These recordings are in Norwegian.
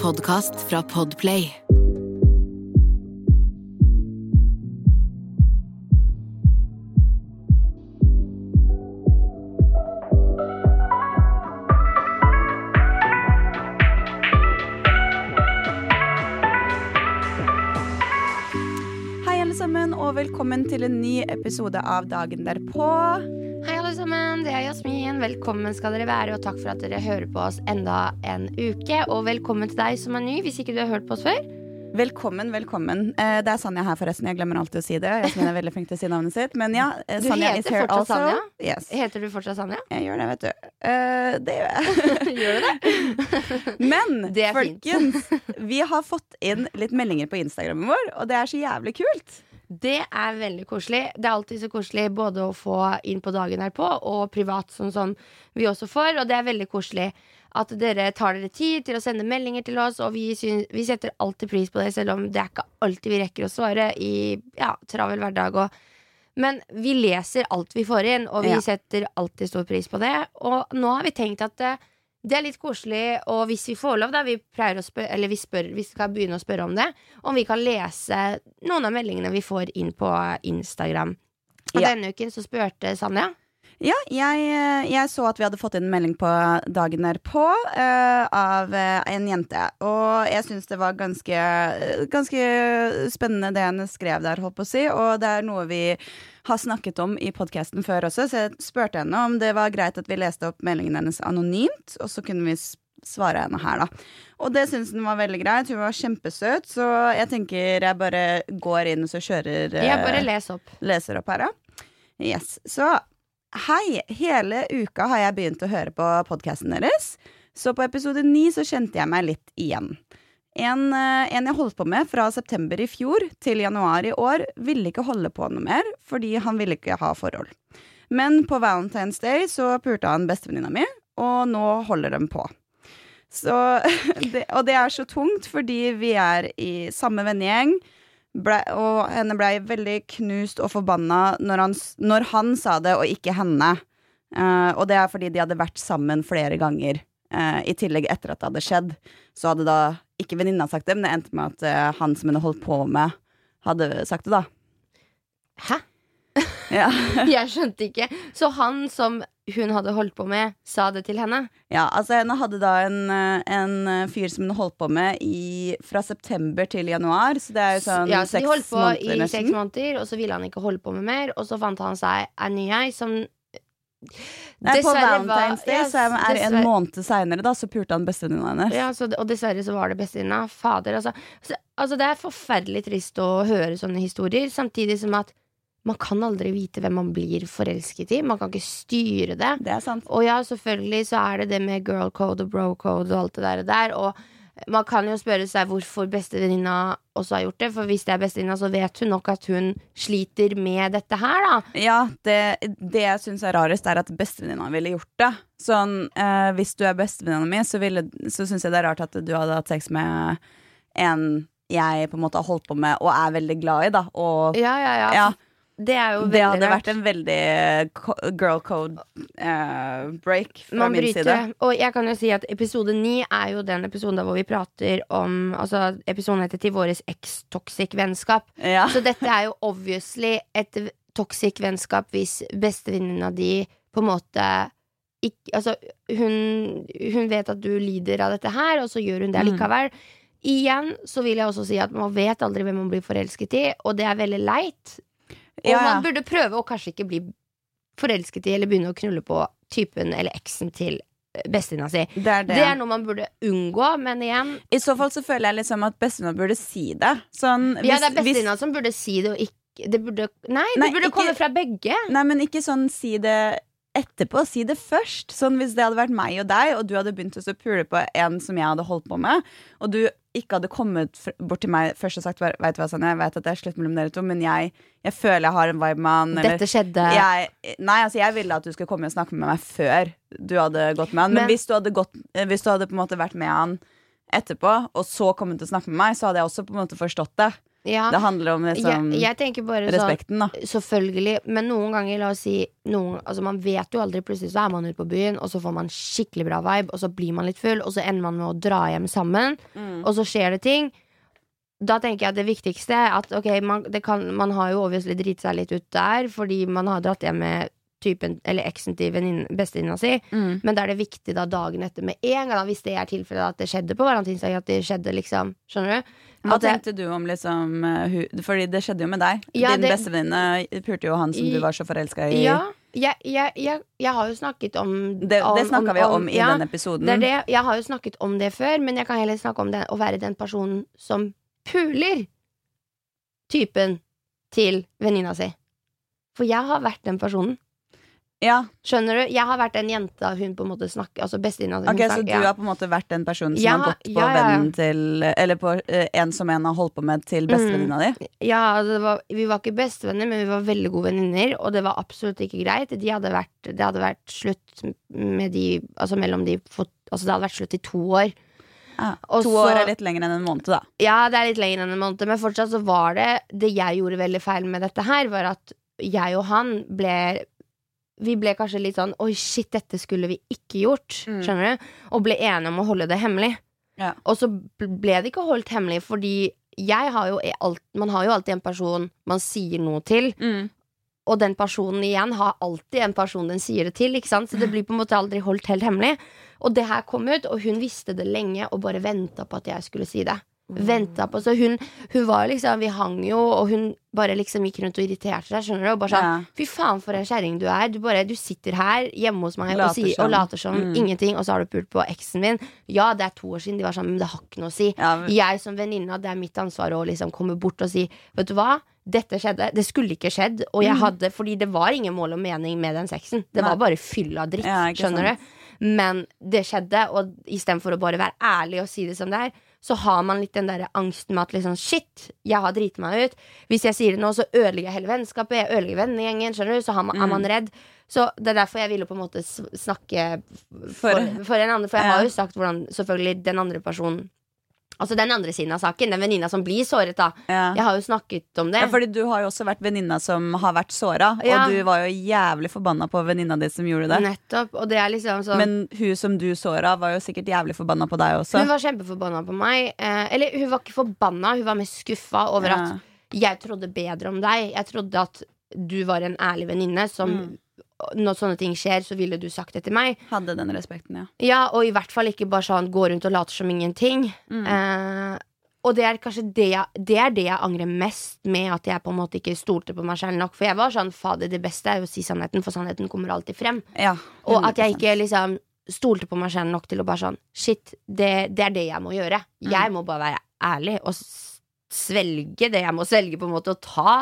podkast fra Podplay. Hei, alle sammen, og velkommen til en ny episode av Dagen derpå. Alle sammen. Det er Jasmin. Velkommen skal dere være, og takk for at dere hører på oss enda en uke. Og velkommen til deg som er ny, hvis ikke du har hørt på oss før. Velkommen, velkommen. Eh, Det er Sanja her, forresten. Jeg glemmer alltid å si det. Jasmin er veldig flink til å si navnet sitt. Men ja, eh, Sanja is here also. Sanja? Yes. Heter du fortsatt Sanja? Jeg gjør det, vet du. Uh, Det gjør jeg. Gjør du det? Men Det folkens, vi har fått inn litt meldinger på Instagrammen vår, og det er så jævlig kult. Det er veldig koselig. Det er alltid så koselig både å få inn på dagen herpå og privat, sånn som vi også får. Og det er veldig koselig at dere tar dere tid til å sende meldinger til oss. Og vi, synes, vi setter alltid pris på det, selv om det er ikke alltid vi rekker å svare i ja, travel hverdag. Og, men vi leser alt vi får inn, og vi Ja. setter alltid stor pris på det. Og nå har vi tenkt at eh, det er litt koselig, og hvis vi får lov, da Vi pleier å spør, eller vi, spør, vi skal begynne å spørre om det. Om vi kan lese noen av meldingene vi får inn på Instagram. Og Ja. denne uken så spurte Sanja. Ja, jeg, eh, jeg så at vi hadde fått inn en melding på dagen derpå uh, av eh, en jente. Og jeg syns det var ganske, ganske spennende det henne skrev der, holdt på å si. Og det er noe vi har snakket om i podkasten før også, så jeg spurte henne om det var greit at vi leste opp meldingen hennes anonymt, og så kunne vi svare henne her, da. Og det syns hun var veldig greit. Hun var kjempesøt, så jeg tenker jeg bare går inn og så kjører eh, Ja, bare leser opp. leser opp her, ja. Yes. Så hei, hele uka har jeg begynt å høre på podkasten deres. Så på episode ni så kjente jeg meg litt igjen. En, eh, en jeg holdt på med fra september i fjor til januar i år, ville ikke holde på noe mer, fordi han ville ikke ha forhold. Men på Valentine's Day så pulte han bestevenninna mi, og nå holder de på. Så, det, og det er så tungt, fordi vi er i samme vennegjeng. Ble, og henne blei veldig knust og forbanna når han, når han sa det, og ikke henne. Uh, og det er fordi de hadde vært sammen flere ganger. uh, I tillegg etter at det hadde skjedd. Så hadde da ikke venninna sagt det, men det endte med at uh, han som hun holdt på med, hadde sagt det, da. Hæ? Ja. Jeg skjønte ikke. Så han som hun hadde holdt på med, sa det til henne? Ja, altså henne hadde da en, eh, en eh, fyr som hun holdt på med i, fra september til januar, så det er jo sånn ja, så de seks holdt på måneder i nesten. seks måneder, og så ville han ikke holde på med mer, og så fant han seg en ny ei som Nei, på Valentine's Day så er er det en måned seinere, så pulte han bestevenninna hennes. Ja, så, og dessverre så var det bestevenninna. Fader, altså. Altså. Det er forferdelig trist å høre sånne historier, samtidig som at man kan aldri vite hvem man blir forelsket i. Man kan ikke styre det. Det er sant. Og ja, selvfølgelig så er det det med girl code og bro code og alt det der. Og, der, og man kan jo spørre seg hvorfor bestevenninna også har gjort det. For hvis det er bestevenninna, så vet hun nok at hun sliter med dette her, da. Ja, det, det jeg syns er rarest, er at bestevenninna ville gjort det. Sånn, eh, hvis du er bestevenninna mi, så, ville- så syns jeg det er rart at du hadde hatt sex med en jeg på en måte har holdt på med og er veldig glad i, da. Og Ja, ja, ja. ja, Det det hadde vært en veldig girl code uh, break fra Man min bryter side. Og jeg kan jo si at episode ni er jo den episoden hvor vi prater om Altså, episoden heter Til våres eks-toxic vennskap. Ja. Så dette er jo obviously et toxic vennskap hvis bestevenninna di på en måte ikke Altså, hun, hun vet at du lider av dette her, og så gjør hun det Mm. likevel. Igjen så vil jeg også si at man vet aldri hvem man blir forelsket i, og det er veldig leit. Og Ja, man burde prøve å kanskje ikke bli forelsket i eller begynne å knulle på typen eller eksen til bestevenninna si. Det er det. Det er noe man burde unngå, men igjen I så fall så føler jeg liksom at bestevenninna burde si det. Sånn, Ja, det er hvis- som burde si det, og ikke det burde, Nei, det Nei, burde ikke- komme fra begge. Nei, men ikke sånn si det etterpå. Si det først. Sånn Hvis det hadde vært meg og deg, og du hadde begynt å så pule på en som jeg hadde holdt på med, og du ikke hadde kommet bort til meg først og sagt Vet du hva, Sanne, jeg vet at det er slutt mellom dere to, men jeg, jeg føler jeg har en vibe med han. eller- Dette skjedde. jeg, nei, altså jeg ville at du skulle komme og snakke med meg før du hadde gått med han. Men, Men- hvis, du hadde gått, eh, hvis du hadde på en måte vært med han etterpå, og så kommet til å snakke med meg, så hadde jeg også på en måte forstått det. Ja, Det handler om liksom jeg, jeg sånn respekten, da. Selvfølgelig, men noen ganger, la oss si noen, altså Man vet jo aldri, plutselig så er man ute på byen, og så får man skikkelig bra vibe, og så blir man litt full, og så ender man med å dra hjem sammen, Mm. og så skjer det ting. Da tenker jeg at det viktigste at ok, man, det kan, man har jo obviously driti seg litt ut der, fordi man har dratt hjem med typen, eller eksen til bestevenninna si, Mm. men da er det viktig da dagen etter med en gang, da, hvis det er tilfellet at det skjedde på valentinsdag, at det skjedde liksom, skjønner du? Hva det- tenkte du om liksom uh, Fordi det skjedde jo med deg. Ja, Din bestevenninne pulte jo han som du var så forelska i. Ja, jeg, jeg, jeg, jeg har jo snakket om Det, det snakka vi om i ja, den episoden. Det det. Jeg har jo snakket om det før, men jeg kan heller snakke om det å være den personen som puler typen til venninna si. For jeg har vært den personen. Ja, Skjønner du? Jeg har vært den jenta hun på en måte snakker Altså bestevenninna si. hun ok, Så du ja. har på en måte vært den personen som Ja, har gått på vennen til Eller på uh, en som en har holdt på med til bestevenninna di? Ja, altså, var, vi var ikke bestevenner, men vi var veldig gode venninner, og det var absolutt ikke greit. De hadde vært, det hadde vært slutt med de Altså mellom de Altså det hadde vært slutt i to år. Ja. To så- år er litt lenger enn en måned, da. Ja, det er litt lenger enn en måned, men fortsatt så var det Det jeg gjorde veldig feil med dette her, var at jeg og han ble Vi ble kanskje litt sånn Oi, shit, dette skulle vi ikke gjort. Mm. Skjønner du? Og ble enige om å holde det hemmelig. Ja. Og så ble det ikke holdt hemmelig, fordi jeg har jo alt, Man har jo alltid en person man sier noe til. Og den personen igjen har alltid en person den sier det til. Så det blir på en måte aldri holdt helt hemmelig. Og det her kom ut, og hun visste det lenge og bare venta på at jeg skulle si det. Venta på, Så hun, hun var jo liksom Vi hang jo, og hun bare liksom gikk rundt og irriterte seg. Skjønner du? Og bare sånn. Fy faen, for en kjerring du er. Du, bare, du sitter her hjemme hos meg og, sier, og later som Mm. ingenting, og så har du pult på eksen min. Ja, det er to år siden. De var sammen, men det har ikke noe å si. Ja, Jeg som venninne, det er mitt ansvar å liksom komme bort og si Vet du hva, dette skjedde. Det skulle ikke skjedd. Og jeg hadde, fordi det var ingen mål og mening med den sexen. Det Mm. Var bare fyll av dritt. Ja, skjønner sant. du? Men det skjedde, og istedenfor å bare være ærlig og si det som det er, så har man litt den der angsten med at liksom shit, jeg har driti meg ut. Hvis jeg sier det nå, så ødelegger jeg hele vennskapet, jeg ødelegger vennegjengen, skjønner du. Så har man, er Mm. man redd. Så det er derfor jeg ville på en måte snakke for, For- en annen. For jeg har jo sagt hvordan selvfølgelig den andre personen Altså den andre siden av saken, den venninna som blir såret, da. ja. Jeg har jo snakket om det. Ja, fordi du har jo også vært venninna som har vært såra, Ja. og du var jo jævlig forbanna på venninna di som gjorde det. Nettopp. Og det er liksom sånn Men hun som du såra, var jo sikkert jævlig forbanna på deg også. Hun var kjempeforbanna på meg. Eh, eller hun var ikke forbanna, hun var mest skuffa over Ja. at jeg trodde bedre om deg. Jeg trodde at du var en ærlig venninne som Mm. Når sånne ting skjer, så ville du sagt det til meg. Hadde den respekten, ja. Ja, Og i hvert fall ikke bare sånn gå rundt og late som ingenting. Mm. Eh, og det er kanskje det jeg, det er det jeg angrer mest med at jeg på en måte ikke stolte på meg selv nok. For jeg var sånn fader, det beste er jo å si sannheten, for sannheten kommer alltid frem. ja Og at jeg ikke liksom stolte på meg selv nok til å bare sånn Shit, det, det er det jeg må gjøre. Jeg må bare være ærlig og svelge det jeg må svelge, på en måte, og ta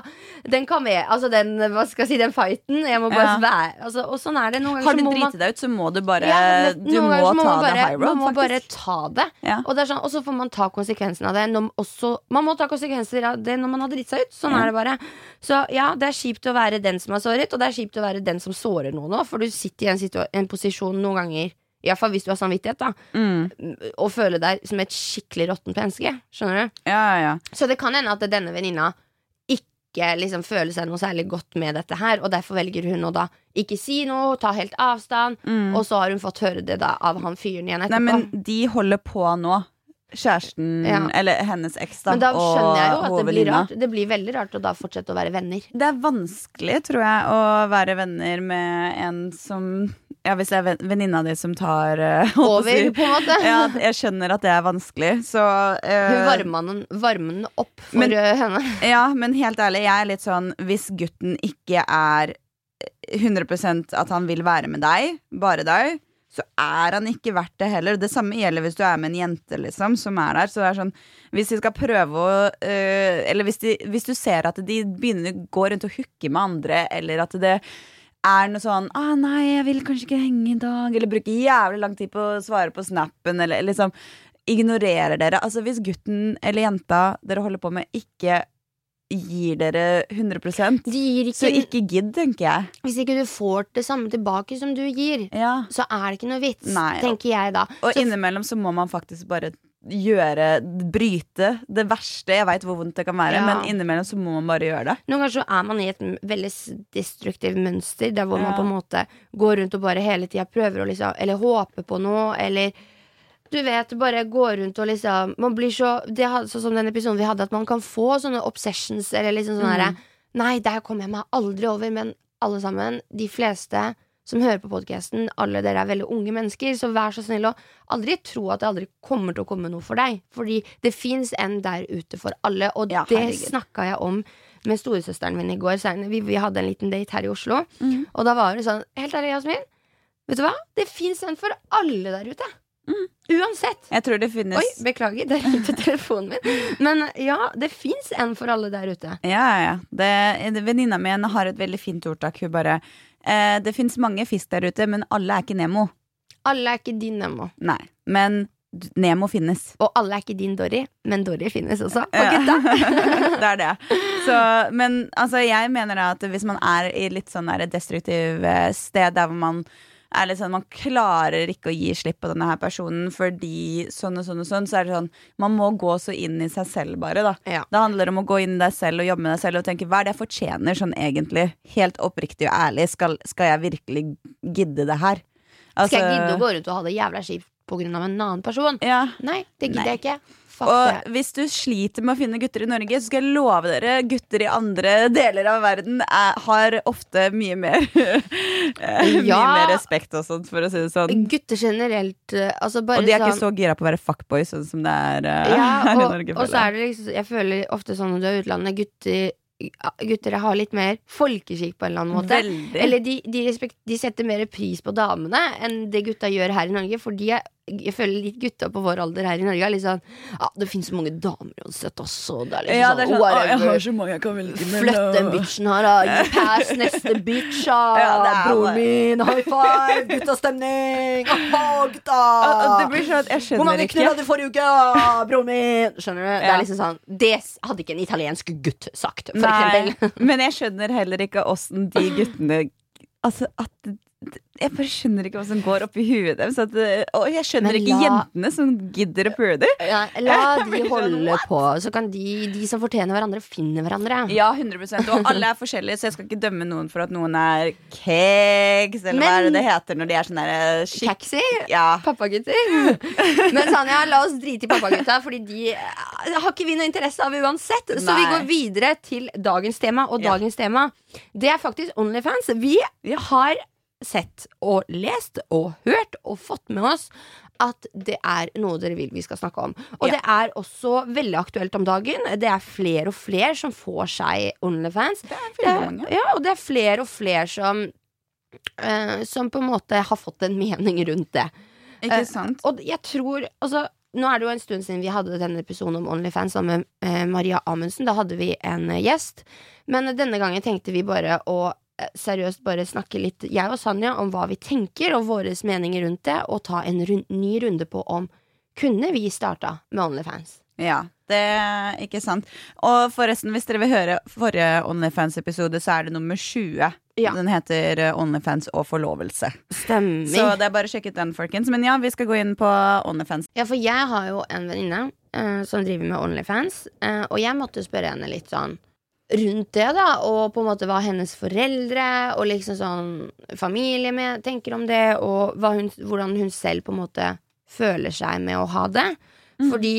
den kamel... Altså den, hva skal jeg si, den fighten. Jeg må bare Ja. være altså, Og sånn er det. Noen ganger Har du må man driti deg ut, så må du bare ja, Du må, må ta man det bare, high road, Man må bare ta det. Ja. Og, det er sånn, og så får man ta konsekvensen av det. Når, også, man må ta konsekvenser av det når man har dritt seg ut. Sånn er det bare. Så ja, det er kjipt å være den som har såret, og det er kjipt å være den som sårer noen òg. For du sitter i en, en posisjon noen ganger, iallfall hvis du har samvittighet, da, Mm. og føler deg som et skikkelig råttent menneske. Skjønner du? Ja, ja, ja. Så det kan hende at denne venninna ikke liksom føler seg noe særlig godt med dette her, og derfor velger hun å da ikke si noe, ta helt avstand, Mm. og så har hun fått høre det da av han fyren igjen etterpå. Nei, men de holder på nå. Kjæresten, Ja. eller hennes eks, da, Men da skjønner jeg jo at det blir rart. Det blir veldig rart å da fortsette å være venner. Det er vanskelig, tror jeg, å være venner med en som Ja, hvis det er ven- venninna di som tar å Over, si. på en måte. Ja, jeg skjønner at det er vanskelig, så uh, Hun varmer den, varmer den opp for Men- henne. Ja, men helt ærlig, jeg er litt sånn Hvis gutten ikke er 100% at han vil være med deg, bare deg, så er han ikke verdt det heller. Det samme gjelder hvis du er med en jente, liksom, som er der. Så det er sånn Hvis de skal prøve å øh, Eller hvis, de, hvis du ser at de begynner å gå rundt og hooke med andre, eller at det er noe sånn ah, 'Nei, jeg vil kanskje ikke henge i dag', eller bruke jævlig lang tid på å svare på snappen, eller liksom Ignorerer dere. Altså Hvis gutten eller jenta dere holder på med, ikke gir dere 100 De gir så ikke, ikke gidd, tenker jeg. Hvis ikke du får det samme tilbake som du gir, Ja. så er det ikke noe vits, Nei. tenker jeg da. Og Så- innimellom så må man faktisk bare gjøre Bryte det verste. Jeg veit hvor vondt det kan være, Ja. men innimellom så må man bare gjøre det. Noen ganger så er man i et veldig destruktivt mønster, der hvor man på en måte går rundt og bare hele tida prøver å liksom Eller håper på noe, eller du vet, bare går rundt og liksom Man blir så det, Sånn som den episoden vi hadde, at man kan få sånne obsessions, eller liksom sånn herre Nei, der kommer jeg meg aldri over, men alle sammen, de fleste som hører på podkasten, alle dere er veldig unge mennesker, så vær så snill å aldri tro at det aldri kommer til å komme noe for deg. Fordi det fins en der ute for alle, og Ja, det snakka jeg om med storesøsteren min i går. Vi, vi hadde en liten date her i Oslo, mm. og da var det sånn Helt ærlig, Jasmin, vet du hva? Det fins en for alle der ute. Mhm. Uansett. Jeg tror det finnes Oi, beklager, der ringte telefonen min. Men ja, det fins en for alle der ute. Ja, ja. Det- Venninna mi har et veldig fint ordtak. Hun bare eh, Det fins mange fisk der ute, men alle er ikke Nemo. Alle er ikke din Nemo. Nei. Men Nemo finnes. Og alle er ikke din Dory, men Dory finnes også. Og Ja. gutta! det er det. Så, men altså, jeg mener at hvis man er i litt sånn eh, sted der hvor man er litt sånn, Man klarer ikke å gi slipp på denne her personen fordi sånn og sånn og sånn. Så er det sånn Man må gå så inn i seg selv, bare. da Ja. Det handler om å gå inn i deg selv og jobbe med deg selv og tenke hva er det jeg fortjener sånn egentlig? Helt oppriktig og ærlig. Skal, skal jeg virkelig gidde det her? Altså, Skal jeg gidde å gå rundt og ha det jævla kjipt pga. en annen person? Ja. Nei, det gidder Nei. jeg ikke. Fuck Og det. hvis du sliter med å finne gutter i Norge, så skal jeg love dere gutter i andre deler av verden er, har ofte mye mer Mye Ja. Mer respekt og sånt, for å si det sånn. Gutter generelt, eh, altså bare Og de er sånn ikke så gira på å være fuckboy, sånn som det er uh, Ja, her i og, Norge. og så er det liksom Jeg føler ofte sånn når du er i utlandet, gutter Gutter har litt mer folkeskikk på en eller annen måte. Veldig. Eller de, de, respekt, de setter mer pris på damene enn det gutta gjør her i Norge. Fordi jeg, jeg føler litt gutta på vår alder her i Norge er litt sånn Ja, det finnes så mange damer uansett også. Det er liksom ja, det er sånn, sånn, jeg har så mange jeg kan velge mellom. Flytt den bitchen her, da. Pass neste bitch, da. Ja, er Broren min, high five, guttastemning. Åh, gutta. Og det blir sånn jeg Hvor mange ikke. knulla du forrige uke? Ah, Broren min. Skjønner du? Det er liksom sånn Det hadde ikke en italiensk gutt sagt, for Nei, men jeg skjønner heller ikke åssen de guttene Altså at Jeg bare skjønner ikke hva som går opp i huet deres. Og jeg skjønner la, ikke jentene som gidder å prøve det. Ja, la de holde på, så kan de, de som fortjener hverandre, finne hverandre. Ja, 100 Og alle er forskjellige, så jeg skal ikke dømme noen for at noen er kegs, eller hva er det det heter når de er sånn der shit. Ja. Pappagutter. Men Sanja, la oss drite i pappagutta, Fordi de eh, har ikke vi noe interesse av uansett. Så vi går videre til dagens tema. Og Ja. dagens tema, det er faktisk Onlyfans. Vi har sett og lest og hørt og fått med oss at det er noe dere vil vi skal snakke om. Og Ja. det er også veldig aktuelt om dagen. Det er flere og flere som får seg Onlyfans. Det er Det er, ja, og det er flere og flere som uh, Som på en måte har fått en mening rundt det. Ikke sant? sant? Og jeg tror altså, Nå er det jo en stund siden vi hadde denne episoden om Onlyfans sammen med eh, Maria Amundsen. Da hadde vi en eh, gjest. Men denne gangen tenkte vi bare å eh, seriøst bare snakke litt, jeg og Sanja, om hva vi tenker og våre meninger rundt det, og ta en rund, ny runde på om kunne vi starta med Onlyfans. Ja, det er ikke sant. Og forresten, hvis dere vil høre forrige Onlyfans-episode, så er det nummer 20. Ja. Den heter eh, Onlyfans og forlovelse. Stemmer. Så det er bare å sjekke ut den, folkens. Men ja, vi skal gå inn på Onlyfans. Ja, for jeg har jo en venninne uh, som driver med Onlyfans, uh, og jeg måtte spørre henne litt sånn rundt det, da, og på en måte hva hennes foreldre og liksom sånn familie med tenker om det, og hun, hvordan hun selv på en måte føler seg med å ha det. Mm. Fordi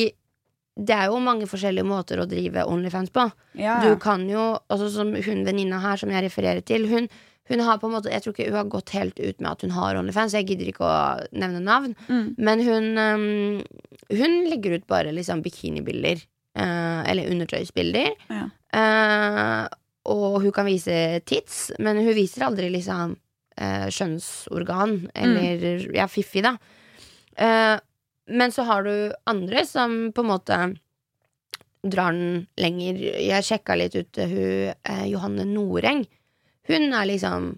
det er jo mange forskjellige måter å drive Onlyfans på. Ja, Du kan jo, altså som hun venninna her som jeg refererer til, hun, hun har på en måte Jeg tror ikke hun har gått helt ut med at hun har Onlyfans, jeg gidder ikke å nevne navn. Mm. Men hun, um, hun legger ut bare liksom bikinibilder. Uh, eller undertøysbilder. Ja. Eh, og hun kan vise tits, men hun viser aldri liksom eh, kjønnsorgan. Eller ja, fiffi, da. Eh, men så har du andre som på en måte drar den lenger. Jeg sjekka litt ut hun eh, Johanne Noreng. Hun er liksom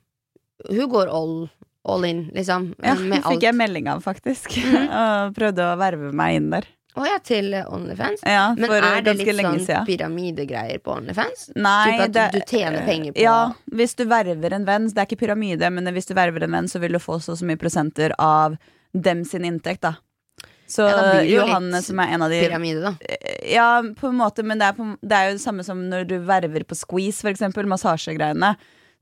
Hun går all, all in, liksom. Ja, med hun fikk jeg melding av, faktisk. Mhm. og prøvde å verve meg inn der. Å ja, til Onlyfans. Ja, Men er det litt sånn pyramidegreier på Onlyfans? Nei, Typ at du tjener penger på- Ja, hvis du verver en venn. Det er ikke pyramide, men hvis du verver en venn, så vil du få så så mye prosenter av dem sin inntekt, da. Så Ja, da blir det Johanne, litt som er en av de Pyramide, da. Ja, på en måte, men det er, på, det er jo det samme som når du verver på Squeeze, for eksempel, massasjegreiene.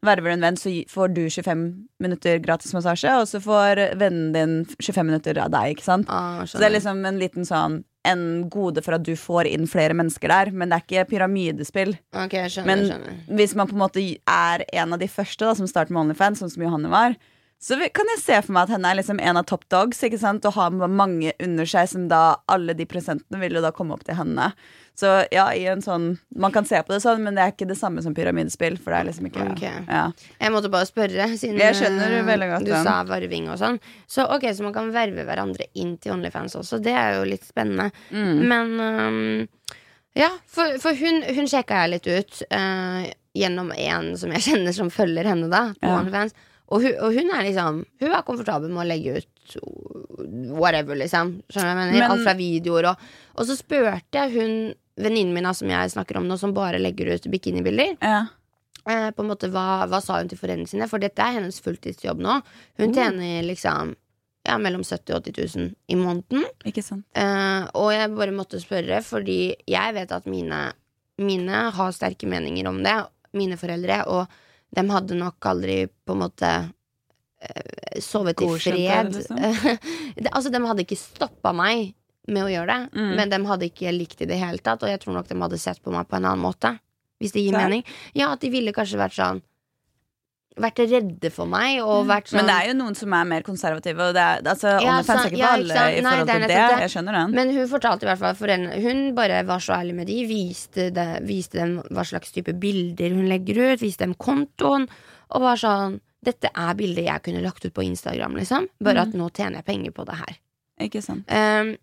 Verver du en venn, så får du 25 minutter gratis massasje, og så får vennen din 25 minutter av deg, ikke sant? Ah, Så det er liksom en liten sånn en gode for at du får inn flere mennesker der, men det er ikke pyramidespill. Ok, jeg skjønner, Men skjønner. hvis man på en måte er en av de første da, som starter med OnlyFans, sånn som Johanne var, så kan jeg se for meg at henne er liksom en av top dogs, ikke sant? og har mange under seg, som da alle de prosentene vil jo da komme opp til henne. Så ja, i en sånn Man kan se på det sånn, men det er ikke det samme som pyramidespill, for det er liksom ikke okay. ja. Jeg måtte bare spørre, siden Jeg skjønner eh, veldig godt du den. sa varving og sånn. Så ok, så man kan verve hverandre inn til Onlyfans også. Det er jo litt spennende. Mm. Men um, ja, for, for hun, hun sjekka jeg litt ut Uh, gjennom en som jeg kjenner som følger henne, da, på Ja. Onlyfans. Og hun, og hun er liksom Hun er komfortabel med å legge ut whatever, liksom. Skjønner jeg mener? Men- Alt fra videoer og Og så spurte jeg hun venninnen min som jeg snakker om nå, som bare legger ut bikinibilder. ja. Eh, på en måte, hva, hva sa hun til foreldrene sine? For dette er hennes fulltidsjobb nå. Hun Mm. tjener liksom ja, mellom 70 og 80 000 i måneden. Ikke sant. Eh, og jeg bare måtte spørre, fordi jeg vet at mine, mine har sterke meninger om det, mine foreldre, og de hadde nok aldri på en måte eh, sovet i fred. liksom? altså, de hadde ikke stoppa meg med å gjøre det, Mm. men de hadde ikke likt det i det hele tatt, og jeg tror nok de hadde sett på meg på en annen måte. Hvis det gir Klar. mening. Ja, at de ville kanskje vært sånn Vært redde for meg, sånn Men det er jo noen som er mer konservative, og det er, altså, Ja, sant. er ikke Ja, for alle i Nei, forhold det til det. det. Jeg skjønner den. Men hun fortalte i hvert fall foreldrene Hun bare var så ærlig med de Viste, det, viste dem hva slags type bilder hun legger ut Viste dem kontoen Og var sånn Dette er bilder jeg kunne lagt ut på Instagram liksom Bare at nå tjener jeg penger på det her Ikke sant. Um,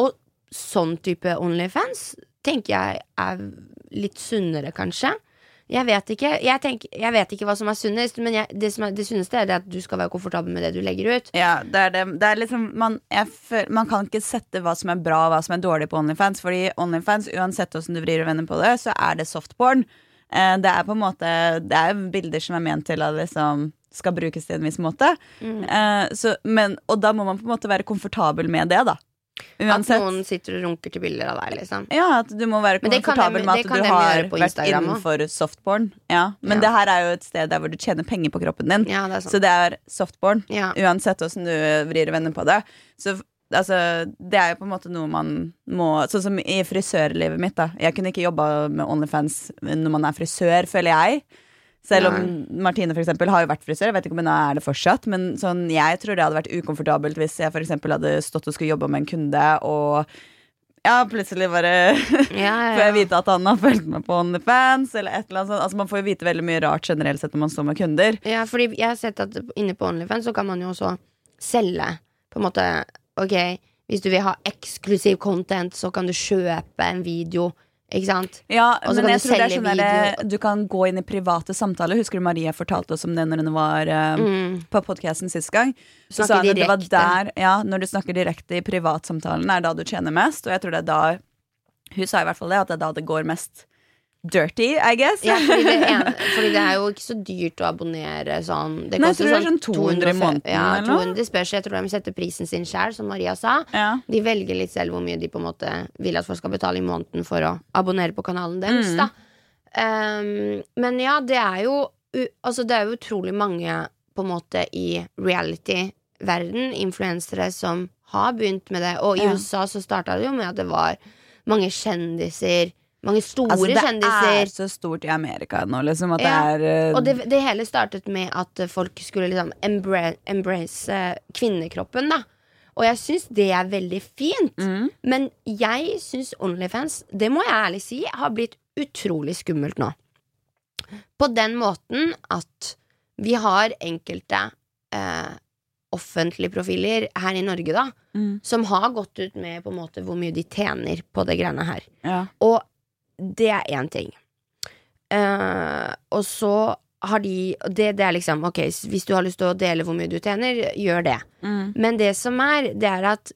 Og sånn type OnlyFans Tenker jeg er litt sunnere kanskje jeg vet ikke Jeg, tenker, jeg vet ikke hva som er sunnest Men jeg, det, som er, det sunneste er det at du skal være komfortabel med det du legger ut Ja, det er det. det er liksom, man, jeg føl, man kan ikke sette hva som er bra og hva som er dårlig på OnlyFans. Fordi OnlyFans, uansett hvordan du vrir og vender på det, så er det softporn. Eh, det er på en måte Det er bilder som er ment til å liksom skal brukes til en viss måte. Mm. Eh, så, men, og da må man på en måte være komfortabel med det, da. At noen sitter og runker til bilder av deg liksom Ja, at du må være komfortabel med at du har vært innenfor softporn. Ja, men Ja. det her er jo et sted der hvor du tjener penger på kroppen din. Ja, det Så det er softporn. Ja. Uansett åssen du vrir og vender på det. Så altså, det er jo på en måte noe man må Sånn som i frisørlivet mitt, da. Jeg kunne ikke jobba med Onlyfans når man er frisør, føler jeg. Selv om Martine for eksempel, har jo vært frisør. Jeg vet ikke om hun er det fortsatt. Men sånn, jeg tror det hadde vært ukomfortabelt hvis jeg for eksempel hadde stått og skulle jobbe med en kunde, og ja, plutselig bare Ja, ja, får jeg vite at han har fulgt med på OnlyFans, eller et eller annet sånt. Altså, man får jo vite veldig mye rart generelt sett når man står med kunder. ja, fordi jeg har sett at inne på OnlyFans så kan man jo også selge på en måte Ok, hvis du vil ha eksklusiv content, så kan du kjøpe en video. Ikke sant? Ja, Også men jeg tror det er sånn der. Du kan gå inn i private samtaler. Husker du Maria fortalte oss om det når hun var eh, Mm. på podkasten sist gang? Så sa hun at det var der, ja, når du snakker direkte i privatsamtalen, er da du tjener mest. Og jeg tror det er da Hun sa i hvert fall det, at det er da det går mest dirty, I guess. Ja, fordi det, en, fordi det er jo ikke så dyrt å abonnere sånn. Det Nei, jeg tror det er sånn 200 i måneden, Ja, 200 spørs. Jeg tror de setter prisen sin sjøl, som Maria sa. Ja. De velger litt selv hvor mye de på en måte vil at folk skal betale i måneden for å abonnere på kanalen deres. Mm. Da. Um, men ja, det er jo Altså, det er jo utrolig mange på en måte i reality-verden, influensere, som har begynt med det. Og i Ja. USA så starta det jo med at det var mange kjendiser. Mange store Altså, det kjendiser. er så stort i Amerika nå, liksom, at Ja, det er uh... Og det, det hele startet med at folk skulle liksom embrace, embrace eh, kvinnekroppen, da. Og jeg syns det er veldig fint. mm, Men jeg syns Onlyfans, det må jeg ærlig si, har blitt utrolig skummelt nå. På den måten at vi har enkelte eh, offentlige profiler her i Norge, da, mm, som har gått ut med på en måte hvor mye de tjener på det greiene her. ja. Og det er én ting. Uh, og så har de det, det er liksom Ok, hvis du har lyst til å dele hvor mye du tjener, gjør det. Mm. Men det som er, det er at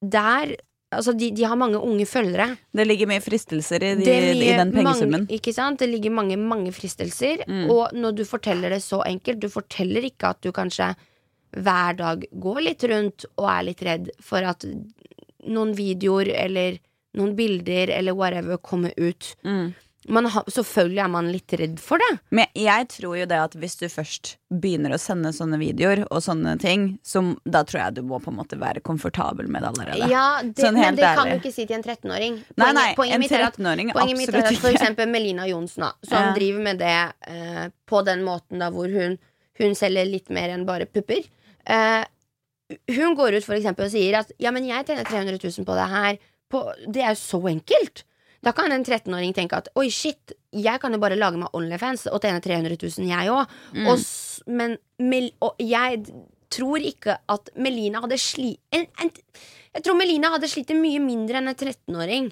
der Altså, de, de har mange unge følgere. Det ligger mye fristelser i, de, i den pengesummen. Mange, ikke sant? Det ligger mange, mange fristelser. Mm. Og når du forteller det så enkelt Du forteller ikke at du kanskje hver dag går litt rundt og er litt redd for at noen videoer eller noen bilder eller whatever komme ut. Man Ha, selvfølgelig er man litt redd for det. Men jeg tror jo det at hvis du først begynner å sende sånne videoer og sånne ting, så da tror jeg du må på en måte være komfortabel med det allerede. Ja, det, Sånn Men det det kan du ikke si til en 13-åring. Nei, nei, poenget en mitt er at- 13-åring Poenget mitt er absolutt at for eksempel Melina Johnsen, som Ja. driver med det eh, på den måten da hvor hun, hun selger litt mer enn bare pupper. Eh, hun går ut for eksempel og sier at ja, men jeg tjener 300 000 på det her. På, det er jo så enkelt. Da kan en 13-åring tenke at oi, shit, jeg kan jo bare lage meg Onlyfans og tjene 300 000, jeg òg. Men Mel og jeg tror ikke at Melina hadde sli... En, en, jeg tror Melina hadde slitt mye mindre enn en 13-åring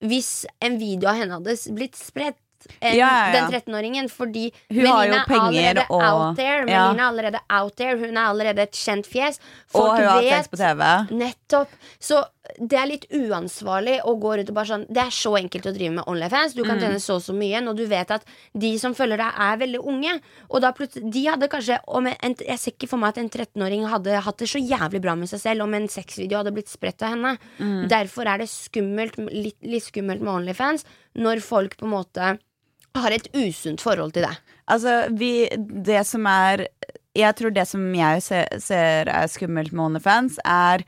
hvis en video av henne hadde blitt spredt. Ja, ja, ja. den 13-åringen, fordi Hun Melina er allerede og- out there. Melina er allerede out there Hun er allerede et kjent fjes. Og Folk hun har vet sex på TV. Nettopp. Så det er litt uansvarlig å gå rundt og bare sånn Det er så enkelt å drive med Onlyfans. Du kan Mm. tjene så og så mye når du vet at de som følger deg, er veldig unge. Og da plutselig De hadde kanskje om en, en, Jeg ser ikke for meg at en 13-åring hadde hatt det så jævlig bra med seg selv om en sexvideo hadde blitt spredt av henne. Mm. Derfor er det skummelt, litt, litt skummelt med Onlyfans når folk på en måte har et usunt forhold til det. Altså, vi Det som er Jeg tror det som jeg ser, ser er skummelt med OnlyFans, er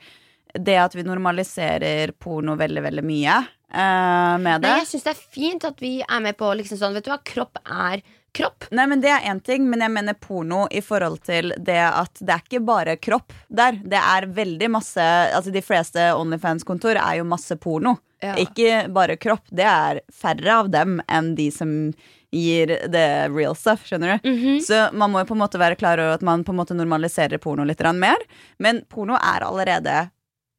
det at vi normaliserer porno veldig, veldig mye uh, med det. Nei, jeg syns det er fint at vi er med på liksom sånn Vet du hva, kropp er kropp. Nei, men Det er én ting, men jeg mener porno i forhold til det at det er ikke bare kropp der. Det er veldig masse Altså De fleste Onlyfans-kontor er jo masse porno. Ja. Ikke bare kropp. Det er færre av dem enn de som gir det real stuff. Skjønner du? Mhm. Så man må jo på en måte være klar over at man på en måte normaliserer porno litt mer. Men porno er allerede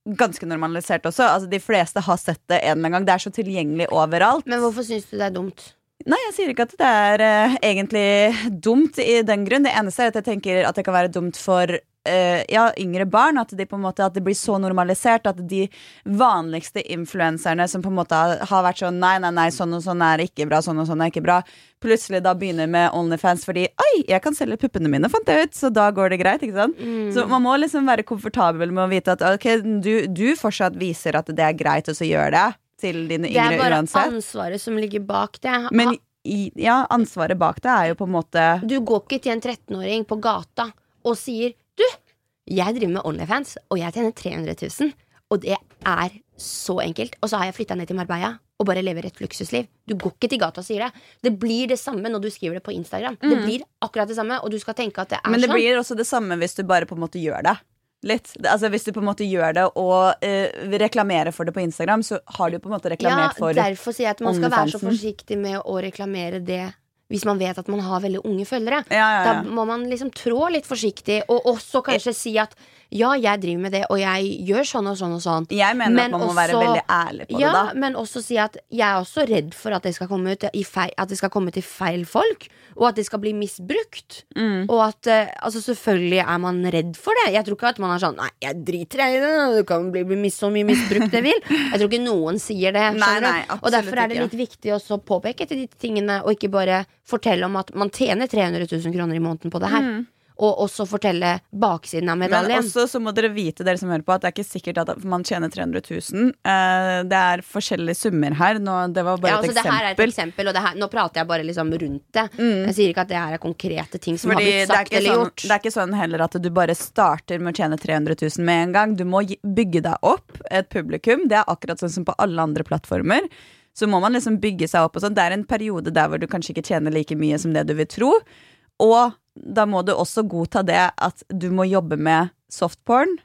ganske normalisert også. Altså De fleste har sett det en eller annen gang. Det er så tilgjengelig overalt. Men hvorfor syns du det er dumt? Nei, jeg sier ikke at det er uh, egentlig dumt i den grunn. Det eneste er at jeg tenker at det kan være dumt for ja, yngre barn. At, de på en måte, at det blir så normalisert at de vanligste influenserne som på en måte har, vært sånn nei, nei, nei, sånn og sånn er ikke bra, sånn og sånn er ikke bra, plutselig da begynner med Onlyfans fordi oi, jeg kan selge puppene mine, fant jeg ut, så da går det greit. ikke sant? Så man må liksom være komfortabel med å vite at ok, du, du fortsatt viser at det er greit og så gjør det til dine yngre Det er bare uansett. ansvaret som ligger bak det. Men i, ja, ansvaret bak det er jo på en måte du går ikke til en 13-åring på gata og sier jeg driver med Onlyfans, og jeg tjener 300 000. Og det er så enkelt. Og så har jeg flytta ned til Marbella og bare lever et luksusliv. Du går ikke til gata og sier det. Det blir det samme når du skriver det på Instagram. Det blir akkurat det samme, og du skal tenke at det er sånn. Men det sånn. blir også det samme hvis du bare på en måte gjør det. Litt. Altså Hvis du på en måte gjør det og eh, reklamerer for det på Instagram, så har du på en måte Ja, reklamert for derfor sier jeg at man skal være så forsiktig med å reklamere det hvis man vet at man har veldig unge følgere. Ja, ja, ja. Da må man liksom trå litt forsiktig, og også kanskje si at ja, jeg driver med det, og jeg gjør sånn og sånn og sånn. Jeg mener Men at man må være veldig ærlig på ja, det, da. men også si at jeg er også redd for at det skal komme, ut i feil, at det skal komme til feil folk, og at det skal bli misbrukt. Mm. Og at eh, altså selvfølgelig er man redd for det. Jeg tror ikke at man er sånn Nei, jeg driter i det, du kan bli, bli mis- så mye misbrukt det vil. Jeg tror ikke noen sier det. Nei, nei, og derfor er det litt viktig å påpeke til de tingene, og ikke bare fortelle om at man tjener 300 000 kroner i måneden på det her. Og også fortelle baksiden av medaljen. Men også så må dere vite, dere som hører på, at det er ikke sikkert at man tjener 300 000. Eh, det er forskjellige summer her. Nå, det var bare ja, altså, et det her er et eksempel. eksempel, og det her, nå prater jeg bare liksom rundt det. Jeg sier ikke at det her er konkrete ting som Fordi har blitt sagt eller sånn, gjort. det er ikke sånn heller at du bare starter med å tjene 300 000 med en gang. Du må bygge deg opp et publikum. Det er akkurat sånn som på alle andre plattformer. Så må man liksom bygge seg opp sånn. Det er en periode der hvor du kanskje ikke tjener like mye som det du vil tro. Og da må du også godta det at du må jobbe med softporn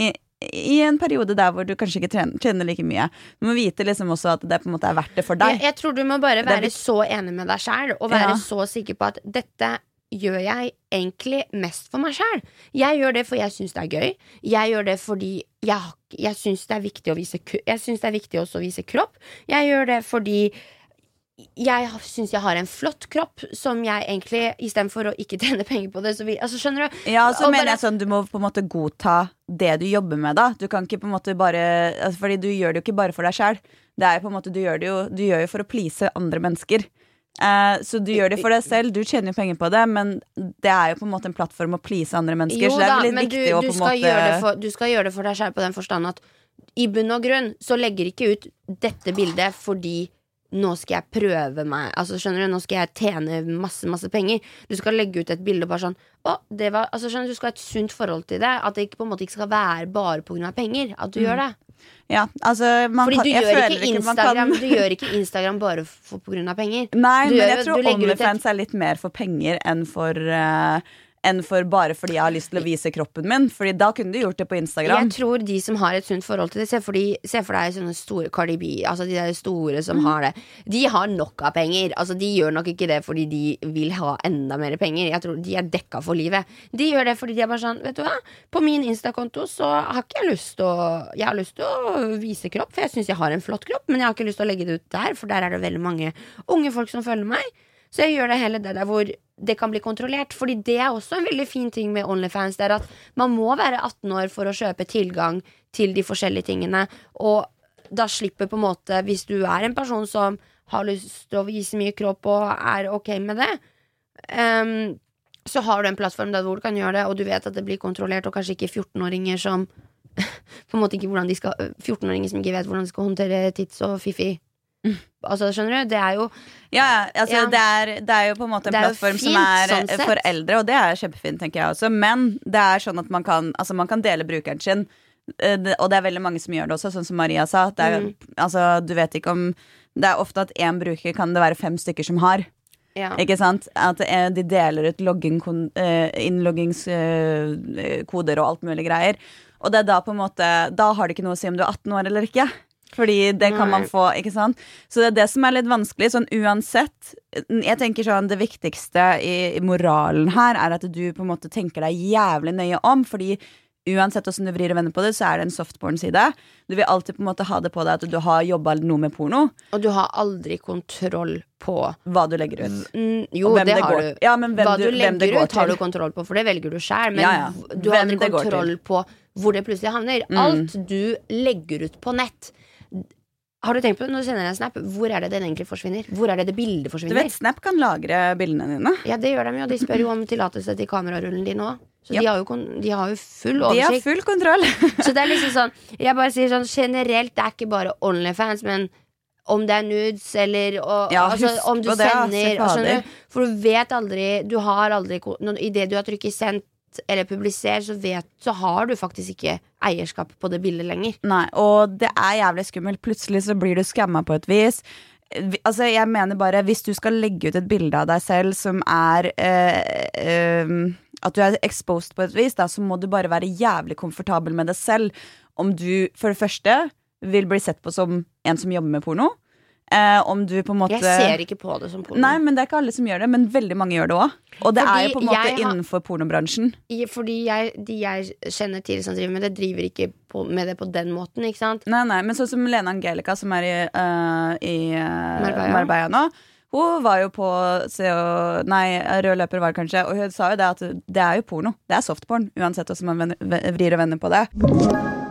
i, i en periode der hvor du kanskje ikke tjener, tjener like mye. Du må vite liksom også at det på en måte er verdt det for deg. Jeg, jeg tror du må bare være så enig med deg sjæl, og være Ja. så sikker på at dette gjør jeg egentlig mest for meg sjæl. Jeg gjør det for jeg syns det er gøy. Jeg gjør det fordi jeg, jeg syns det er viktig å vise Jeg synes det er viktig også å vise kropp. Jeg gjør det fordi jeg syns jeg har en flott kropp som jeg egentlig, istedenfor å ikke tjene penger på det, så vil Altså, skjønner du? Ja, så Og mener bare- jeg sånn Du må på en måte godta det du jobber med, da. Du kan ikke på en måte bare altså, Fordi du gjør det jo ikke bare for deg sjæl. Det er på en måte Du gjør det jo Du gjør jo for å please andre mennesker. Eh, så du gjør det for deg selv. Du tjener jo penger på det, men det er jo på en måte en plattform å please andre mennesker. Jo så det er da, litt men du, viktig å på en måte for, du skal gjøre det for deg selv på den forstand at i bunn og grunn så legger ikke ut dette bildet fordi nå skal jeg prøve meg. Altså skjønner du, Nå skal jeg tjene masse masse penger. Du skal legge ut et bilde og bare sånn Å, det var altså skjønner Du du skal ha et sunt forhold til det. At det ikke, på en måte ikke skal være bare pga. penger. At du gjør det. Ja, altså man Fordi kan, du jeg gjør, ikke ikke Instagram, kan du gjør ikke Instagram bare pga. penger. Nei, Du men gjør jeg tror OnlyFans er litt mer for penger enn for eh, enn for bare fordi jeg har lyst til å vise kroppen min. Fordi da kunne du gjort det på Instagram. Jeg tror de som har et sunt forhold til det Se for, de, se for deg sånne store Cardi B, altså de der store som har det. De har nok av penger. Altså De gjør nok ikke det fordi de vil ha enda mer penger. Jeg tror De er dekka for livet. De gjør det fordi de er bare sånn Vet du hva, på min Insta-konto så har ikke jeg lyst til å Jeg har lyst til å vise kropp, for jeg syns jeg har en flott kropp, men jeg har ikke lyst til å legge det ut der, for der er det veldig mange unge folk som følger meg. Så jeg gjør det hele det der hvor det kan bli kontrollert. Fordi det er også en veldig fin ting med Onlyfans. Det er at man må være 18 år for å kjøpe tilgang til de forskjellige tingene. Og da slipper på en måte, hvis du er en person som har lyst til å vise mye kropp og er ok med det, um, så har du en plattform der hvor du kan gjøre det, og du vet at det blir kontrollert, og kanskje ikke 14-åringer som på en måte ikke hvordan de skal 14-åringer som ikke vet hvordan de skal håndtere tits og fifi. Altså, skjønner du? Det er jo Ja, altså, Ja. Det, er, det er jo på en måte en plattform som er sånn for eldre, og det er kjempefint, tenker jeg også. Men det er sånn at man kan, altså, man kan dele brukeren sin. eh, Og det er veldig mange som gjør det også, sånn som Maria sa. Det er, Mm. altså, du vet ikke om Det er ofte at én bruker kan det være fem stykker som har. ja. Ikke sant? At eh, de deler ut eh, innloggingskoder og alt mulig greier. Og det er da på en måte Da har det ikke noe å si om du er 18 år eller ikke. Fordi det kan man få, ikke sant? Så det er det som er litt vanskelig. Sånn uansett Jeg tenker sånn Det viktigste i, i moralen her er at du på en måte tenker deg jævlig nøye om. Fordi uansett hvordan du vrir og vender på det, så er det en softporn-side. Du vil alltid på en måte ha det på deg at du har jobba noe med porno. Og du har aldri kontroll på Hva du legger ut. mm, Jo, det, det har går- du. Ja, men Hva du- du legger ut, har du kontroll på, for det velger du sjæl. Men Ja, ja. du har aldri kontroll på hvor det plutselig havner. Mm. Alt du legger ut på nett Har du tenkt på, når du sender en snap, hvor er det den egentlig forsvinner? Hvor er det det bildet forsvinner? Du vet, Snap kan lagre bildene dine. Ja, det gjør de jo. De spør jo om tillatelse til kamerarullen din òg. Så yep. de, har jo de har jo full De har full kontroll. Så det er liksom sånn Jeg bare sier sånn generelt, det er ikke bare Onlyfans, men om det er nudes eller og, Ja, altså, om du sender det, altså? For du vet aldri Du har aldri Idet du har trykket eller 'publiser', så, vet, så har du faktisk ikke eierskap på det bildet lenger. Nei, og det er jævlig skummelt. Plutselig så blir du skamma på et vis. Altså, jeg mener bare, Hvis du skal legge ut et bilde av deg selv som er øh, øh, At du er exposed på et vis, da, så må du bare være jævlig komfortabel med det selv. Om du for det første vil bli sett på som en som jobber med porno. Eh, om du på en måte Jeg ser ikke på det som porno. Nei, men det er ikke alle som gjør det, men veldig mange gjør det òg. Og det Fordi er jo på en måte har- innenfor pornobransjen. Fordi jeg, de jeg kjenner til som driver med det, driver ikke på, med det på den måten, ikke sant? Nei, nei, men sånn som Lene Angelica, som er i, uh, i øh, Marbella. Marbella nå. Hun var jo på Se og Nei, Rød løper var det kanskje, og hun sa jo det at det er jo porno. Det er softporn, uansett hvordan man vrir og vender på det.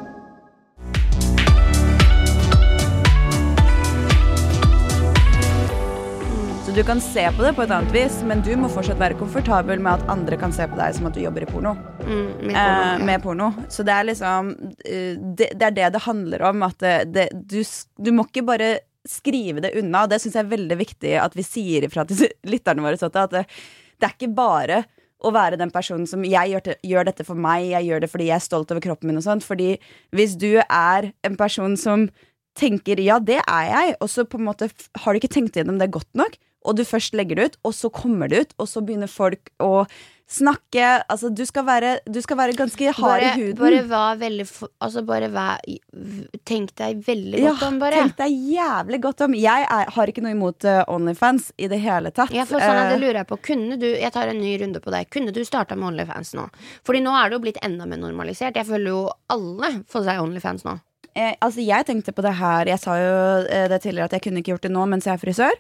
Du kan se på det på et annet vis, men du må fortsatt være komfortabel med at andre kan se på deg som at du jobber i porno Mm, med porno, eh, ja. med porno. Så det er liksom eh, det, det er det det handler om. At det, det, du, du må ikke bare skrive det unna. Det syns jeg er veldig viktig at vi sier ifra til lytterne våre. Sånn at det, det er ikke bare å være den personen som jeg gjør, det- gjør dette for meg, jeg gjør det fordi jeg er stolt over kroppen min og sånt. Fordi hvis du er en person som tenker ja, det er jeg, og så på en måte har du ikke tenkt gjennom det godt nok, og du først legger det ut, og så kommer det ut, og så begynner folk å snakke Altså, du skal være, du skal være ganske hard bare, i huden. Bare vær veldig Altså, bare vær Tenk deg veldig ja, godt om, bare. tenk deg jævlig godt om. Jeg er, har ikke noe imot eh, Onlyfans i det hele tatt. Ja, for sånn at det Eh, lurer jeg på Kunne du, jeg tar en ny runde på deg Kunne du starta med Onlyfans nå? Fordi nå er det jo blitt enda mer normalisert Jeg føler jo alle får seg Onlyfans nå eh, altså, jeg tenkte på det her Jeg sa jo eh, det tidligere at jeg kunne ikke gjort det nå mens jeg er frisør.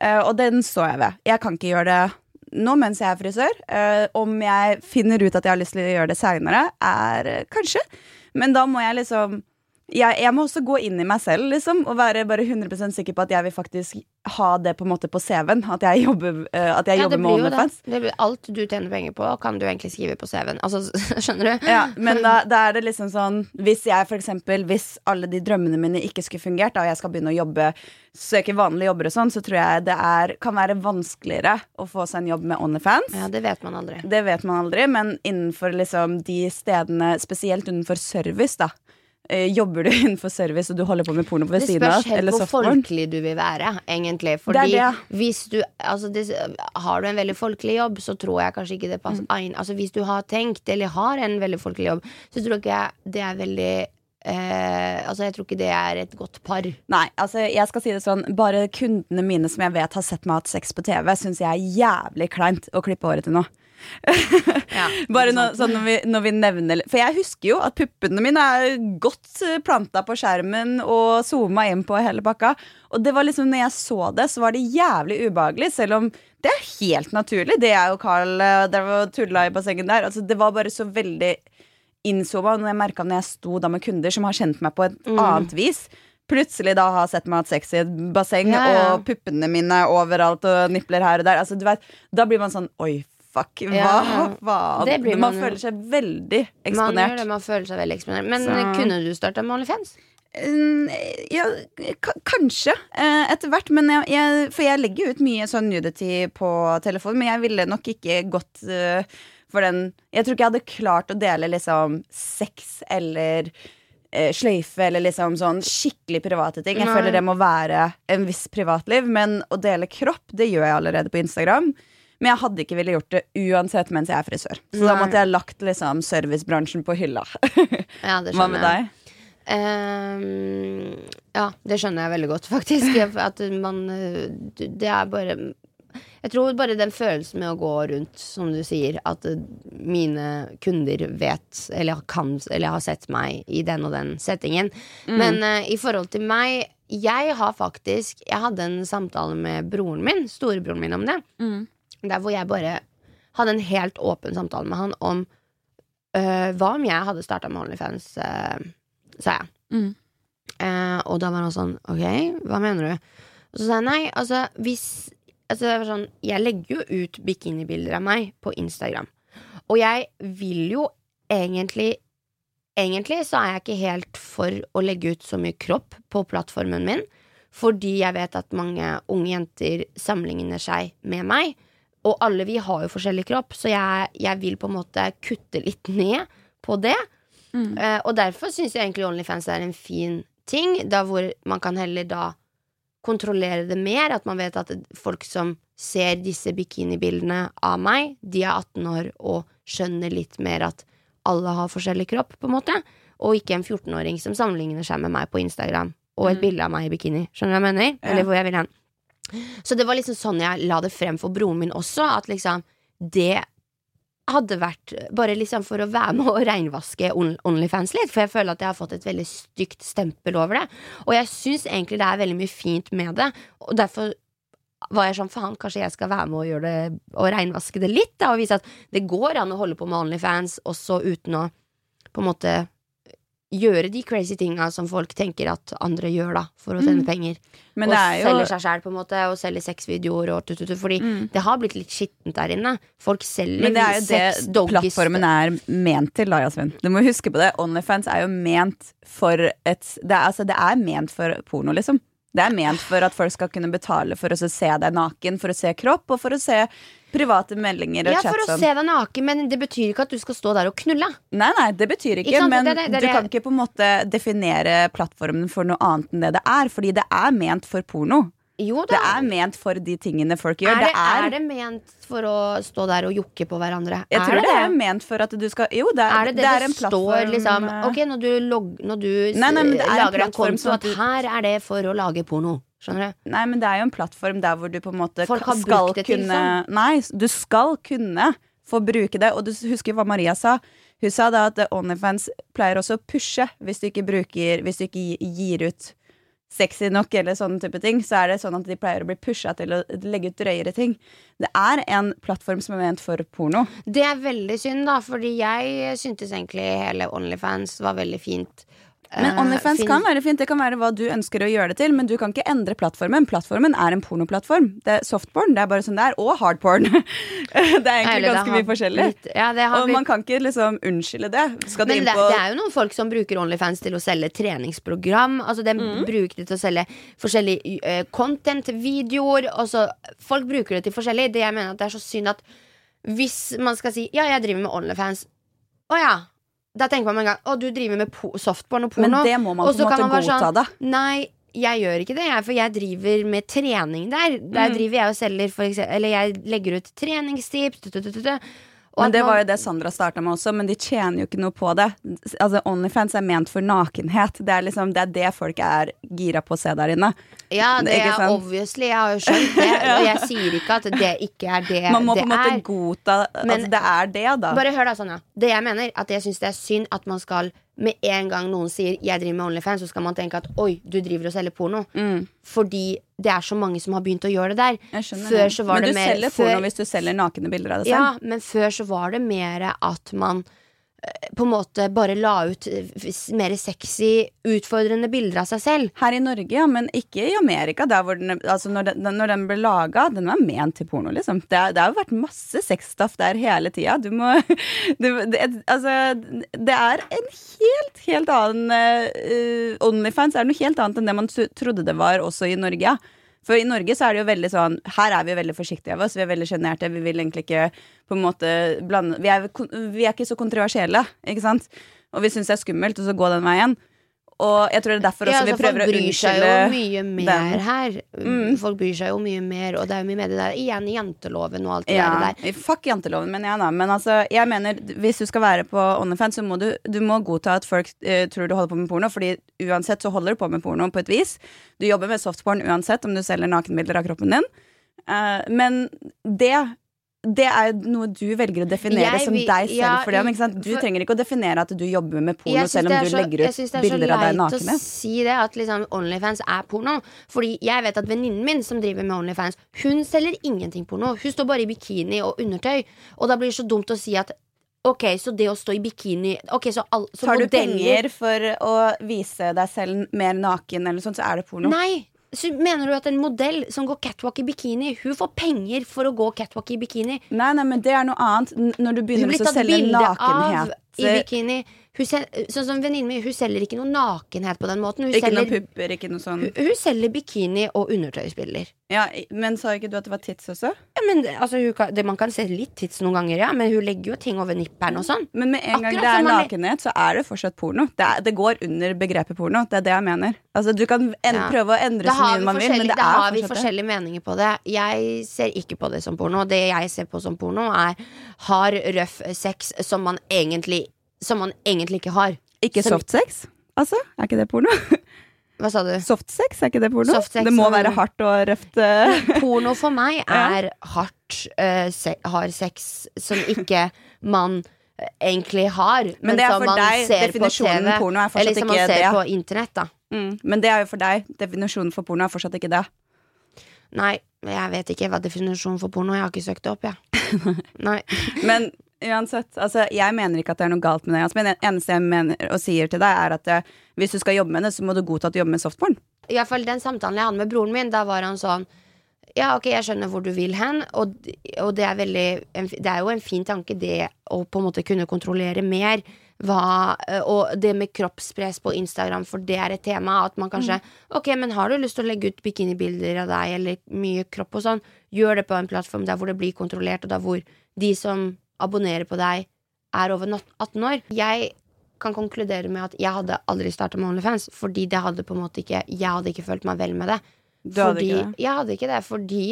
Eh, og den står jeg ved. Jeg kan ikke gjøre det nå mens jeg er frisør. Eh, om jeg finner ut at jeg har lyst til å gjøre det seinere, er eh, kanskje. Men da må jeg liksom jeg, jeg må også gå inn i meg selv liksom, og være bare 100% sikker på at jeg vil faktisk ha det på en måte på CV-en. At jeg jobber, uh, at jeg Ja, jobber med. OnlyFans. alt du tjener penger på, kan du egentlig skrive på CV-en. Altså, skjønner du? Ja, men da, da er det liksom sånn Hvis jeg for eksempel Hvis alle de drømmene mine ikke skulle fungert, da, og jeg skal begynne å jobbe søke vanlige jobber og sånn, så tror jeg det er, kan være vanskeligere å få seg en jobb med OnlyFans. Ja, det vet man aldri. Det vet man aldri, men innenfor liksom de stedene, spesielt innenfor service, da. Eh, Jobber du innenfor service og du holder på med porno ved siden av? Det spørs helt hvor folkelig du vil være, egentlig. Fordi det det. hvis du altså det, Har du en veldig folkelig jobb, så tror jeg kanskje ikke det Mm. passer ein- Altså Hvis du har tenkt, eller har en veldig folkelig jobb, så tror ikke jeg det er veldig eh, Altså Jeg tror ikke det er et godt par. Nei, altså jeg skal si det sånn Bare kundene mine som jeg vet har sett meg hatt sex på TV, syns jeg er jævlig kleint å klippe håret til nå. Bare nå, sånn når, vi, når vi nevner For jeg husker jo at puppene mine er godt eh, planta på skjermen og zooma inn på hele pakka. Og det var liksom når jeg så det, så var det jævlig ubehagelig, selv om det er helt naturlig. Det er jo Carl eh, der og tulla i bassenget der. Altså, det var bare så veldig innzooma. Når jeg merka når jeg sto da med kunder som har kjent meg på et Mm. annet vis. Plutselig da har sett meg hatt sex i et basseng, Ja, ja. og puppene mine overalt og nipler her og der. Altså, du vet, da blir man sånn oi, fuck, hva Ja, faen? Man, man føler seg veldig Man eksponert. det, man føler seg veldig eksponert. Men Så- kunne du starta med OnlyFans? Mm, Ja, ka- kanskje. eh, Etter hvert. Men jeg, jeg, for jeg legger ut mye sånn nudity på telefon, men jeg ville nok ikke gått eh, for den Jeg tror ikke jeg hadde klart å dele liksom sex eller eh, sløyfe eller liksom sånn skikkelig private ting. Jeg Nei. føler det må være en viss privatliv, men å dele kropp, det gjør jeg allerede på Instagram. Men jeg hadde ikke ville gjort det uansett mens jeg er frisør. Så da måtte jeg lagt liksom servicebransjen på hylla. Ja, det Hva med deg? Um, ja, det skjønner jeg veldig godt, faktisk. At man eh, Det er bare Jeg tror bare den følelsen med å gå rundt, som du sier, at eh, mine kunder vet, eller kan, eller har sett meg i den og den settingen. Men uh, i forhold til meg Jeg har faktisk Jeg hadde en samtale med broren min, storebroren min, om det. Der hvor jeg bare hadde en helt åpen samtale med han om øh, hva om jeg hadde starta med OnlyFans, øh, sa jeg. Mm. Eh, og da var han sånn, ok, hva mener du? Og så sa jeg nei, altså hvis altså, sånn, Jeg legger jo ut bikinibilder av meg på Instagram. Og jeg vil jo egentlig Egentlig så er jeg ikke helt for å legge ut så mye kropp på plattformen min, fordi jeg vet at mange unge jenter sammenligner seg med meg. Og alle vi har jo forskjellig kropp, så jeg, jeg vil på en måte kutte litt ned på det. Eh, og derfor syns jeg egentlig OnlyFans er en fin ting, da hvor man kan heller da kontrollere det mer. At man vet at folk som ser disse bikinibildene av meg, de er 18 år og skjønner litt mer at alle har forskjellig kropp, på en måte. Og ikke en 14-åring som sammenligner seg med meg på Instagram og et Mm. bilde av meg i bikini. Skjønner du hva jeg mener? Ja. Eller hvor jeg vil hen. Så det var liksom sånn jeg la det frem for broren min også, at liksom det hadde vært bare liksom for å være med å reinvaske Onlyfans litt, for jeg føler at jeg har fått et veldig stygt stempel over det. Og jeg syns egentlig det er veldig mye fint med det, og derfor var jeg sånn faen, kanskje jeg skal være med og gjøre det og reinvaske det litt, da, og vise at det går an å holde på med Onlyfans også uten å på en måte gjøre de crazy tinga som folk tenker at andre gjør, da, for å tjene Mm. penger. Men og jo selger seg sjæl, på en måte, og selger sexvideoer og tututu. Fordi Mm. det har blitt litt skittent der inne. Folk selger Men det er jo sex, det doggies plattformen er ment til, da, Jasmin. Du må huske på det. Onlyfans er jo ment for et det er, altså, det er ment for porno, liksom. Det er ment for at folk skal kunne betale for å se deg naken, for å se kropp, og for å se private meldinger og Ja, chat for å se deg naken, men det betyr ikke at du skal stå der og knulle. Nei, nei, det betyr ikke, Ikke men Det er det- det er du kan ikke på en måte definere plattformen for noe annet enn det det er, fordi det er ment for porno. Jo da. Det er ment for de tingene folk gjør. er, det, det er, er det ment for å stå der og jokke på hverandre? jeg tror er det, er ment for at du skal Jo, det er, Er det det det, en står, liksom? eh, Ok, når du, log, når du Nei, nei, er lager en plattform konto, sånn at her er det for å lage porno. Skjønner du? Nei, men det er jo en plattform der hvor du på en måte Folk har skal brukt det til sånn. Nei, du skal kunne få bruke det. Og du husker hva Maria sa? Hun sa da at Onlyfans pleier også å pushe hvis du ikke bruker Hvis du ikke gir ut sexy nok eller sånne type ting, så er det sånn at de pleier å bli pusha til å legge ut drøyere ting. Det er en plattform som er ment for porno. Det er veldig synd, da, fordi jeg syntes egentlig hele Onlyfans var veldig fint. Men Eh, Onlyfans kan være fint, det kan være hva du ønsker å gjøre det til, men du kan ikke endre plattformen. Plattformen er en pornoplattform. Det er softporn, det er bare sånn det er, og hardporn. det er egentlig Eller ganske mye forskjellig. blitt- Ja, det har Og blitt man kan ikke liksom unnskylde det. Skal Men det, på det er jo noen folk som bruker Onlyfans til å selge treningsprogram. Altså De Mm. bruker det til å selge forskjellige uh, content-videoer. Altså, folk bruker det til forskjellig. Det jeg mener at det er så synd at hvis man skal si Ja, jeg driver med Onlyfans. Å ja. Da tenker man med en gang Å, du driver med po softporn og porno. Men det må man på en måte godta, sånn, da. Nei, jeg gjør ikke det, jeg, for jeg driver med trening der. Der Mm. driver jeg og selger for eksempel, Eller jeg legger ut treningstips. Og Men det var jo det Sandra starta med også, men de tjener jo ikke noe på det. Altså Onlyfans er ment for nakenhet. Det er liksom, det er det folk er gira på å se der inne. Ja, det Ikke er obviously. Jeg har jo skjønt det. Og jeg sier ikke at det ikke er det Man må på en måte er. godta Men- Altså det er det, da. Bare hør da, Sanja. Det jeg mener, at jeg syns det er synd at man skal med en gang noen sier 'jeg driver med Onlyfans', så skal man tenke at 'oi, du driver og selger porno'. Mm, Fordi det er så mange som har begynt å gjøre det der. Før det. så var men det du mer- selger porno før- hvis du selger nakne bilder av deg Ja, men før så var det mer at man på en måte bare la ut eh, mer sexy, utfordrende bilder av seg selv. Her i Norge, ja, men ikke i Amerika. Den, altså når, den, når den ble laga, den var ment til porno, liksom. Det, det har jo vært masse sexstuff der hele tida. Du må du, det, Altså, det er en helt, helt annen uh, Onlyfans er noe helt annet enn det man trodde det var også i Norge. Ja. For i Norge så er det jo veldig sånn Her er vi veldig forsiktige av oss. Vi er veldig sjenerte. Vi vil egentlig ikke på en måte blande Vi er, vi er ikke så kontroversielle, ikke sant? Og vi syns det er skummelt å så gå den veien. Og jeg tror det er derfor også Ja, altså, vi prøver å folk bryr seg jo mye mer den. her. Mm. Folk bryr seg jo mye mer, og det er jo mye med det der igjen janteloven og alt det ja, der. Fuck janteloven, mener jeg da. Men altså, jeg mener, hvis du skal være på OnlyFans, så må du, du må godta at folk uh, tror du holder på med porno, Fordi uansett så holder du på med porno på et vis. Du jobber med softporn uansett om du selger nakenbilder av kroppen din. Uh, men det det er noe du velger å definere Jeg som deg selv ja, for det. Du for- trenger ikke å definere at du jobber med porno selv om du så- legger jeg syns det er så bilder av deg leit å si det, at liksom Onlyfans er porno. Fordi jeg vet at venninnen min som driver med Onlyfans, hun selger ingenting porno. Hun står bare i bikini og undertøy. Og da blir det så dumt å si at Ok, så det å stå i bikini okay, så, all, så Tar du modeller- penger for å vise deg selv mer naken, eller sånt, så er det porno. Nei! Så mener du at en modell som går catwalk i bikini, hun får penger for å gå catwalk i bikini? Nei, nei, men det er noe annet. Når du Hun begynner blir å tatt selge bilde av i bikini. Sel, sånn som venninnen min, hun selger ikke noe nakenhet på den måten. Hun, Ikke noe selger, pupper, ikke noe sånn hun, hun selger bikini og undertøysbilder. ja, Men sa ikke du at det var tits også? Ja, men altså, kan, det, Man kan se litt tits noen ganger, ja, men hun legger jo ting over nipperen og sånn. Men med en gang Akkurat det er nakenhet, så er det fortsatt porno. Det, er, det går under begrepet porno. Det er det jeg mener. Altså, Du kan en, Ja. prøve å endre Da så mye man vil, men det da er har vi det. forskjellige meninger på det. Jeg ser ikke på det som porno. Det jeg ser på som porno, er hard, røff sex som man egentlig, som man egentlig ikke har. Ikke Som- softsex? Altså, er ikke det porno? Hva sa du? Softsex, er ikke det porno? Softsex det må være hardt og røft. Porno for meg Ja. er hardt, uh, se hard sex som ikke man eh, egentlig har, men, det er for deg, definisjonen TV. porno er fortsatt Eller som man ser det. på internett, da. Mm. Men det er jo for deg. Definisjonen for porno er fortsatt ikke det. Nei, jeg vet ikke hva definisjonen for porno Jeg har ikke søkt det opp, jeg. Nei. Men uansett, altså, jeg mener ikke at det er noe galt med det. Altså, men det eneste jeg mener og sier til deg, er at uh, hvis du skal jobbe med det, så må du godta at du jobber med softporn. Fall den samtalen jeg hadde med broren min, da var han sånn Ja, ok, jeg skjønner hvor du vil hen, og, og det er veldig Det er jo en fin tanke, det å på en måte kunne kontrollere mer. Hva, og det med kroppspress på Instagram, for det er et tema. At man kanskje Ok, men har du lyst til å legge ut bikinibilder av deg, eller mye kropp og sånn, gjør det på en plattform der hvor det blir kontrollert, og der hvor de som abonnerer på deg, er over 18 år. Jeg kan konkludere med at jeg hadde aldri starta med OnlyFans, fordi det hadde på en måte ikke Jeg hadde ikke følt meg vel med det. Du hadde fordi, ikke det? Jeg hadde ikke det, fordi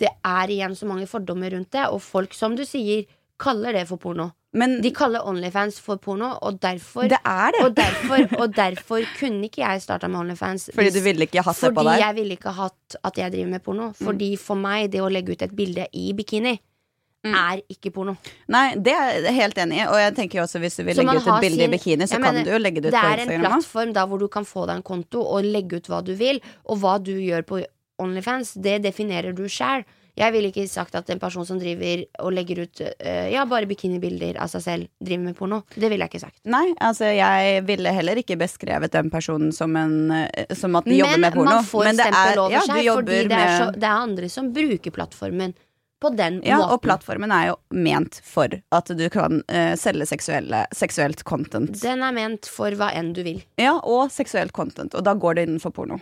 det er igjen så mange fordommer rundt det, og folk, som du sier, kaller det for porno. Men De kaller OnlyFans for porno, og derfor det er det! og derfor, og derfor kunne ikke jeg starta med OnlyFans. Fordi du ville ikke hatt det på deg? fordi jeg ville ikke hatt at jeg driver med porno. Fordi for meg, det å legge ut et bilde i bikini, Mm. er ikke porno. Nei, det er jeg helt enig i. Og jeg tenker jo også hvis du vil Så legge ut et bilde sin- i bikini, så Jeg kan mener, du jo legge det ut Det på er en plattform da hvor du kan få deg en konto og legge ut hva du vil, og hva du gjør på OnlyFans, det definerer du sjæl. Jeg ville ikke sagt at en person som driver og legger ut uh, Ja, bare bikinibilder av seg selv, driver med porno. Det ville jeg ikke sagt. Nei, altså jeg ville heller ikke beskrevet den personen som, en, eh, som at de jobber med porno. Men man får stempel over ja, seg, fordi det er, så, det er andre som bruker plattformen på den ja, måten. og plattformen er jo ment for at du kan uh, selge seksuelt content. Den er ment for hva enn du vil. Ja, og seksuelt content, og da går det innenfor porno.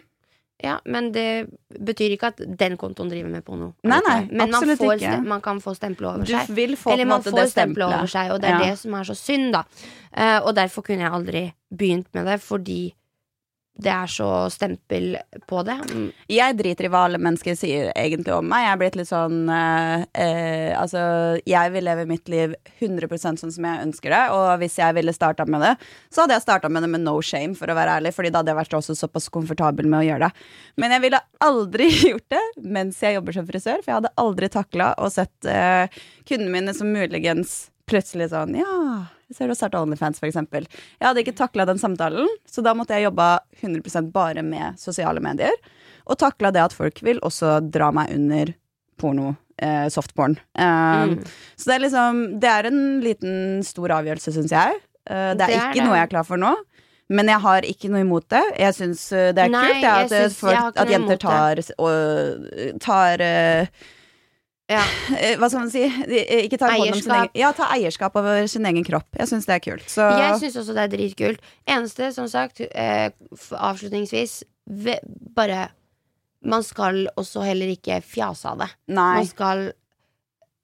Ja, Men det betyr ikke at den kontoen driver med porno. Nei, nei, men man, får, man kan få stempelet over seg. vil få Eller man får stempelet over seg, og det er Ja. det som er så synd, da. Uh, og derfor kunne jeg aldri begynt med det, fordi det er så stempel på det. Mm. Jeg driter i hva alle mennesker sier egentlig om meg. Jeg er blitt litt sånn eh, eh, Altså, jeg vil leve mitt liv 100% sånn som jeg ønsker det. Og hvis jeg ville starta med det, så hadde jeg starta med det med no shame, for å være ærlig. Fordi da hadde jeg vært også såpass komfortabel med å gjøre det. Men jeg ville aldri gjort det mens jeg jobber som frisør, for jeg hadde aldri takla å sett eh, kundene mine som muligens plutselig sånn Ja, jeg ser du har starta Onlyfans, eksempel. Jeg hadde ikke takla den samtalen, så da måtte jeg jobba 100 bare med sosiale medier. Og takla det at folk vil også dra meg under porno, eh, softporn. Eh, Mm. Så det er liksom Det er en liten stor avgjørelse, syns jeg. Eh, det er, Det er ikke det. noe jeg er klar for nå. Men jeg har ikke noe imot det. Jeg syns eh, det er Nei, kult ja, jeg at, eh, folk, jeg at jenter tar, og, tar eh, Ja. eh, Hva skal man si? Eh, Ikke ta Eierskap. egen, ja, ta eierskap over sin egen kropp. Jeg syns det er kult. Så Jeg syns også det er dritkult. Eneste, som sagt, eh, avslutningsvis ve Bare Man skal også heller ikke fjase av det. nei. Man skal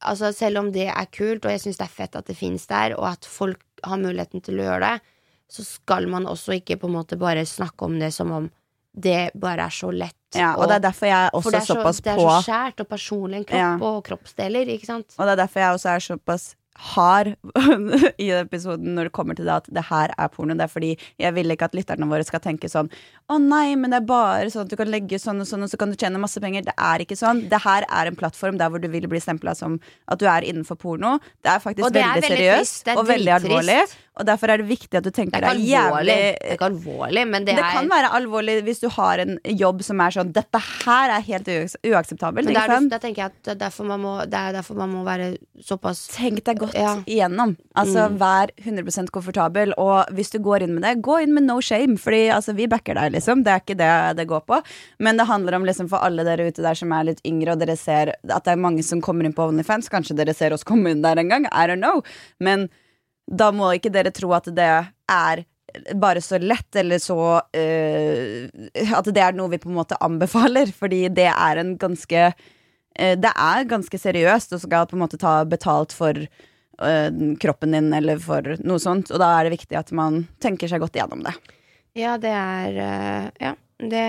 Altså Selv om det er kult, og jeg syns det er fett at det fins der, og at folk har muligheten til å gjøre det, så skal man også ikke på en måte bare snakke om det som om det bare er så lett. Ja, og det er derfor jeg også er så, såpass det er så skjært og personlig en kropp Ja. og kroppsdeler, ikke sant? Og det er derfor jeg også er såpass hard i episoden når det kommer til det at det her er porno. Det er fordi jeg vil ikke at lytterne våre skal tenke sånn Å nei, men det er bare sånn at du kan legge sånn og sånn, og så kan du tjene masse penger. Det er ikke sånn. Det her er en plattform der hvor du vil bli stempla som at du er innenfor porno. Det er faktisk Og det veldig, veldig seriøst er og veldig alvorlig. Og derfor er det viktig at du tenker er deg jævlig det er ikke alvorlig men det, det er kan være alvorlig hvis du har en jobb som er sånn Dette her er helt uaks- uakseptabelt. Men Ikke da, tenker jeg at det er derfor man må, er derfor man må være såpass Tenk deg godt Ja. igjennom. Altså, Mm. Vær 100 komfortabel. Og hvis du går inn med det, gå inn med no shame. Fordi altså, vi backer deg, liksom. Det er ikke det det går på. Men det handler om liksom for alle dere ute der som er litt yngre, og dere ser at det er mange som kommer inn på OnlyFans. Kanskje dere ser oss komme inn der en gang. I don't know. Men da må ikke dere tro at det er bare så lett, eller så uh, At det er noe vi på en måte anbefaler, fordi det er en ganske uh, Det er ganske seriøst og skal på en måte ta betalt for uh, kroppen din eller for noe sånt, og da er det viktig at man tenker seg godt igjennom det. Ja, det er Ja, det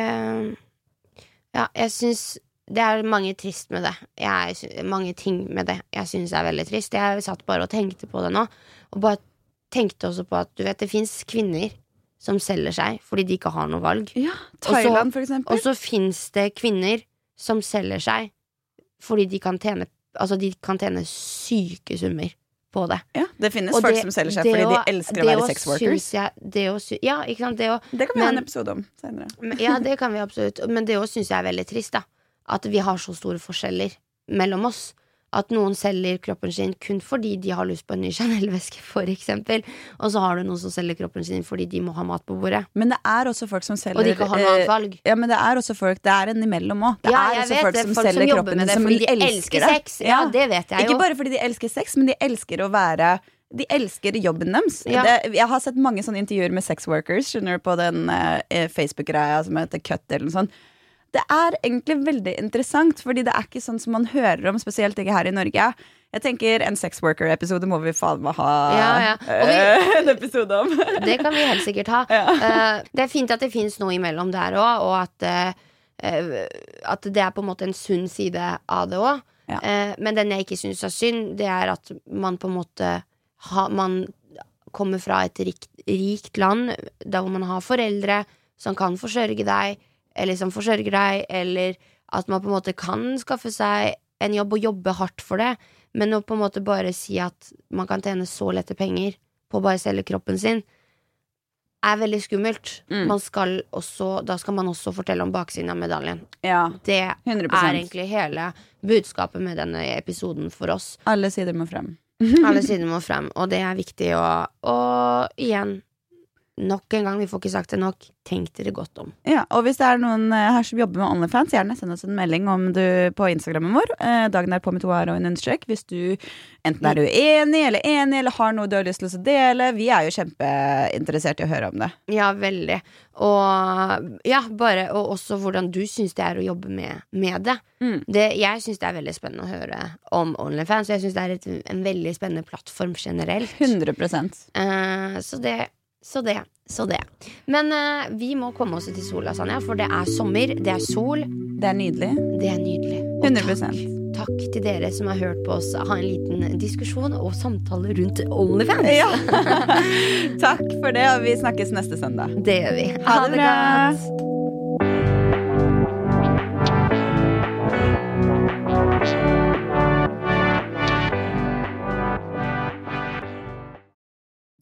Ja, jeg syns det er mange trist med det. Jeg, mange ting med det jeg syns er veldig trist. Jeg satt bare og tenkte på det nå, og bare tenkte også på at du vet, det fins kvinner som selger seg fordi de ikke har noe valg. Ja, Thailand, for eksempel. Og så fins det kvinner som selger seg fordi de kan tjene Altså, de kan tjene syke summer på det. ja, det finnes Og folk det- som selger seg fordi fordi de elsker å være sexworkers. sex workers. det å ja, ikke sant. Det å Det kan vi ha en episode om senere. Men- Ja, det kan vi absolutt. Men det òg syns jeg er veldig trist, da. At vi har så store forskjeller mellom oss. At noen selger kroppen sin kun fordi de har lyst på en ny Chanel-veske, eksempel. Og så har du noen som selger kroppen sin fordi de må ha mat på bordet. Men det er også folk som selger Og de ikke har noe annet eh, valg. Ja, men det er også folk Det er en imellom òg. Det Ja, er også vet folk som Folk som selger jobber kroppen det som de elsker sex. Ja, det vet jeg Ikke jo. bare fordi de elsker sex, men de elsker å være De elsker jobben deres. Ja. Jeg har sett mange sånne intervjuer med sex workers skjønner du, på den eh, Facebook-greia som heter Cut. eller noe sånt. Det er egentlig veldig interessant, fordi det er ikke sånn som man hører om, spesielt ikke her i Norge. Jeg tenker En sex worker-episode må vi faen meg ha Ja, ja. Vi- eh, en episode om. Det kan vi helt sikkert ha. Eh, det er fint at det fins noe imellom der òg, og at, eh, at det er på en måte en sunn side av det òg. Ja. men den jeg ikke syns er synd, det er at man på en måte ha, Man kommer fra et rikt, rikt land der hvor man har foreldre som kan forsørge deg, eller som forsørger deg, eller at man på en måte kan skaffe seg en jobb og jobbe hardt for det, men å på en måte bare si at man kan tjene så lette penger på å bare selge kroppen sin, er veldig skummelt. Mm. Man skal også, da skal man også fortelle om baksiden av medaljen. Ja, Det er egentlig hele budskapet med denne episoden for oss. Alle sider må frem. Alle sider må frem, og det er viktig å Og igjen, nok en gang, vi får ikke sagt det nok, tenk dere godt om. Ja, og hvis det er noen eh, her som jobber med OnlyFans, gjerne send oss en melding om du på Instagrammen vår. Eh, dagen er på med to r og en understrek. Hvis du enten er uenig eller enig eller har noe du har lyst til å dele. Vi er jo kjempeinteressert i å høre om det. Ja, veldig. Og ja, bare Og også hvordan du syns det er å jobbe med, med det. Mm. det. Jeg syns det er veldig spennende å høre om OnlyFans. og Jeg syns det er et, en veldig spennende plattform generelt. 100 Eh, så det så det. Så det. Men eh, vi må komme oss ut i sola, Sanja, for det er sommer, det er sol. Det er nydelig. Det er nydelig. Og 100 takk, takk til dere som har hørt på oss ha en liten diskusjon og samtale rundt OnlyFans. Ja. Takk for det, og vi snakkes neste søndag. Det gjør vi. Ha det bra.